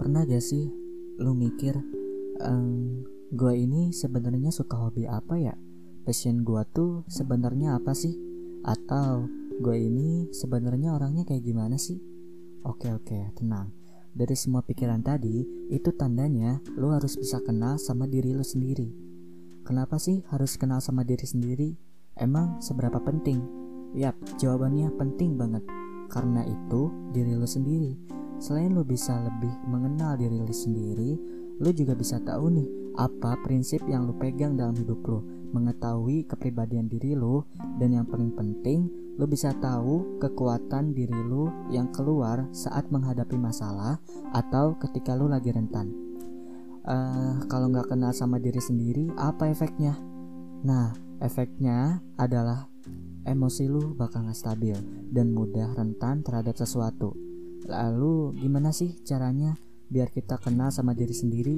Pernah gak sih lu mikir ehm, gue ini sebenarnya suka hobi apa ya? Passion gue tuh sebenarnya apa sih? Atau gue ini sebenarnya orangnya kayak gimana sih? Oke oke, tenang. Dari semua pikiran tadi, itu tandanya lu harus bisa kenal sama diri lu sendiri. Kenapa sih harus kenal sama diri sendiri? Emang seberapa penting? Yap, jawabannya penting banget. Karena itu diri lu sendiri Selain lo bisa lebih mengenal diri lo sendiri, lo juga bisa tahu nih apa prinsip yang lo pegang dalam hidup lo, mengetahui kepribadian diri lo, dan yang paling penting, lo bisa tahu kekuatan diri lo yang keluar saat menghadapi masalah atau ketika lo lagi rentan. Uh, kalau nggak kenal sama diri sendiri, apa efeknya? Nah, efeknya adalah emosi lo bakal nggak stabil dan mudah rentan terhadap sesuatu. Lalu gimana sih caranya biar kita kenal sama diri sendiri?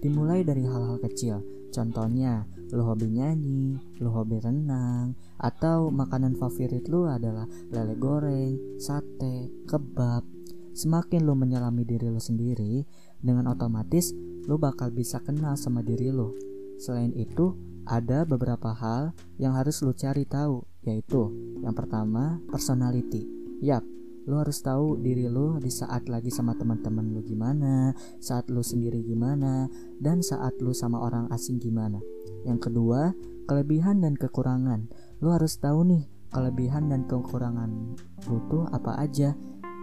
Dimulai dari hal-hal kecil. Contohnya, lo hobi nyanyi, lo hobi renang, atau makanan favorit lo adalah lele goreng, sate, kebab. Semakin lo menyelami diri lo sendiri, dengan otomatis lo bakal bisa kenal sama diri lo. Selain itu, ada beberapa hal yang harus lo cari tahu, yaitu yang pertama, personality. Yap, Lo harus tahu diri lo di saat lagi sama teman-teman lo gimana, saat lo sendiri gimana, dan saat lo sama orang asing gimana. Yang kedua, kelebihan dan kekurangan. Lo harus tahu nih kelebihan dan kekurangan lo tuh apa aja.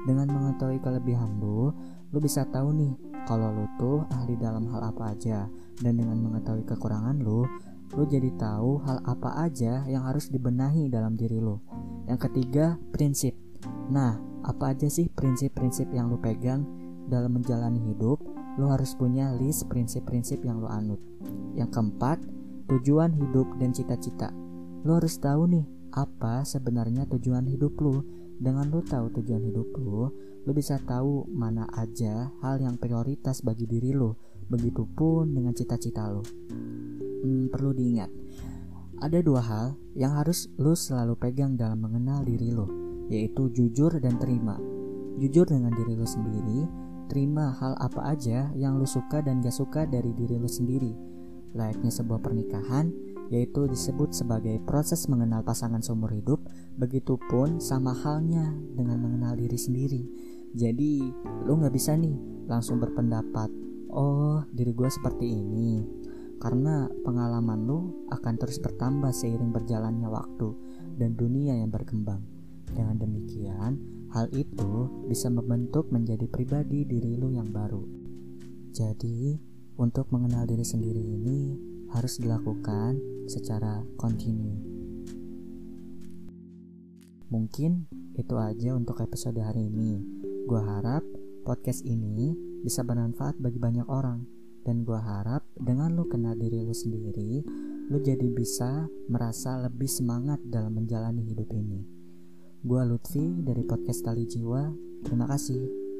Dengan mengetahui kelebihan lo, lo bisa tahu nih kalau lo tuh ahli dalam hal apa aja. Dan dengan mengetahui kekurangan lo, lo jadi tahu hal apa aja yang harus dibenahi dalam diri lo. Yang ketiga, prinsip. Nah, apa aja sih prinsip-prinsip yang lu pegang dalam menjalani hidup? Lu harus punya list prinsip-prinsip yang lu anut. Yang keempat, tujuan hidup dan cita-cita. Lu harus tahu nih, apa sebenarnya tujuan hidup lu. Dengan lu tahu tujuan hidup lu, lu bisa tahu mana aja hal yang prioritas bagi diri lu. Begitupun dengan cita-cita lu. Hmm, perlu diingat, ada dua hal yang harus lu selalu pegang dalam mengenal diri lu yaitu jujur dan terima. Jujur dengan diri lo sendiri, terima hal apa aja yang lo suka dan gak suka dari diri lo sendiri. Layaknya sebuah pernikahan, yaitu disebut sebagai proses mengenal pasangan seumur hidup, begitupun sama halnya dengan mengenal diri sendiri. Jadi, lo gak bisa nih langsung berpendapat, oh diri gue seperti ini. Karena pengalaman lo akan terus bertambah seiring berjalannya waktu dan dunia yang berkembang. Dengan demikian, hal itu bisa membentuk menjadi pribadi diri lu yang baru. Jadi, untuk mengenal diri sendiri ini harus dilakukan secara kontinu. Mungkin itu aja untuk episode hari ini. Gua harap podcast ini bisa bermanfaat bagi banyak orang. Dan gua harap dengan lu kenal diri lu sendiri, lu jadi bisa merasa lebih semangat dalam menjalani hidup ini. Gua Lutfi dari podcast Tali Jiwa. Terima kasih.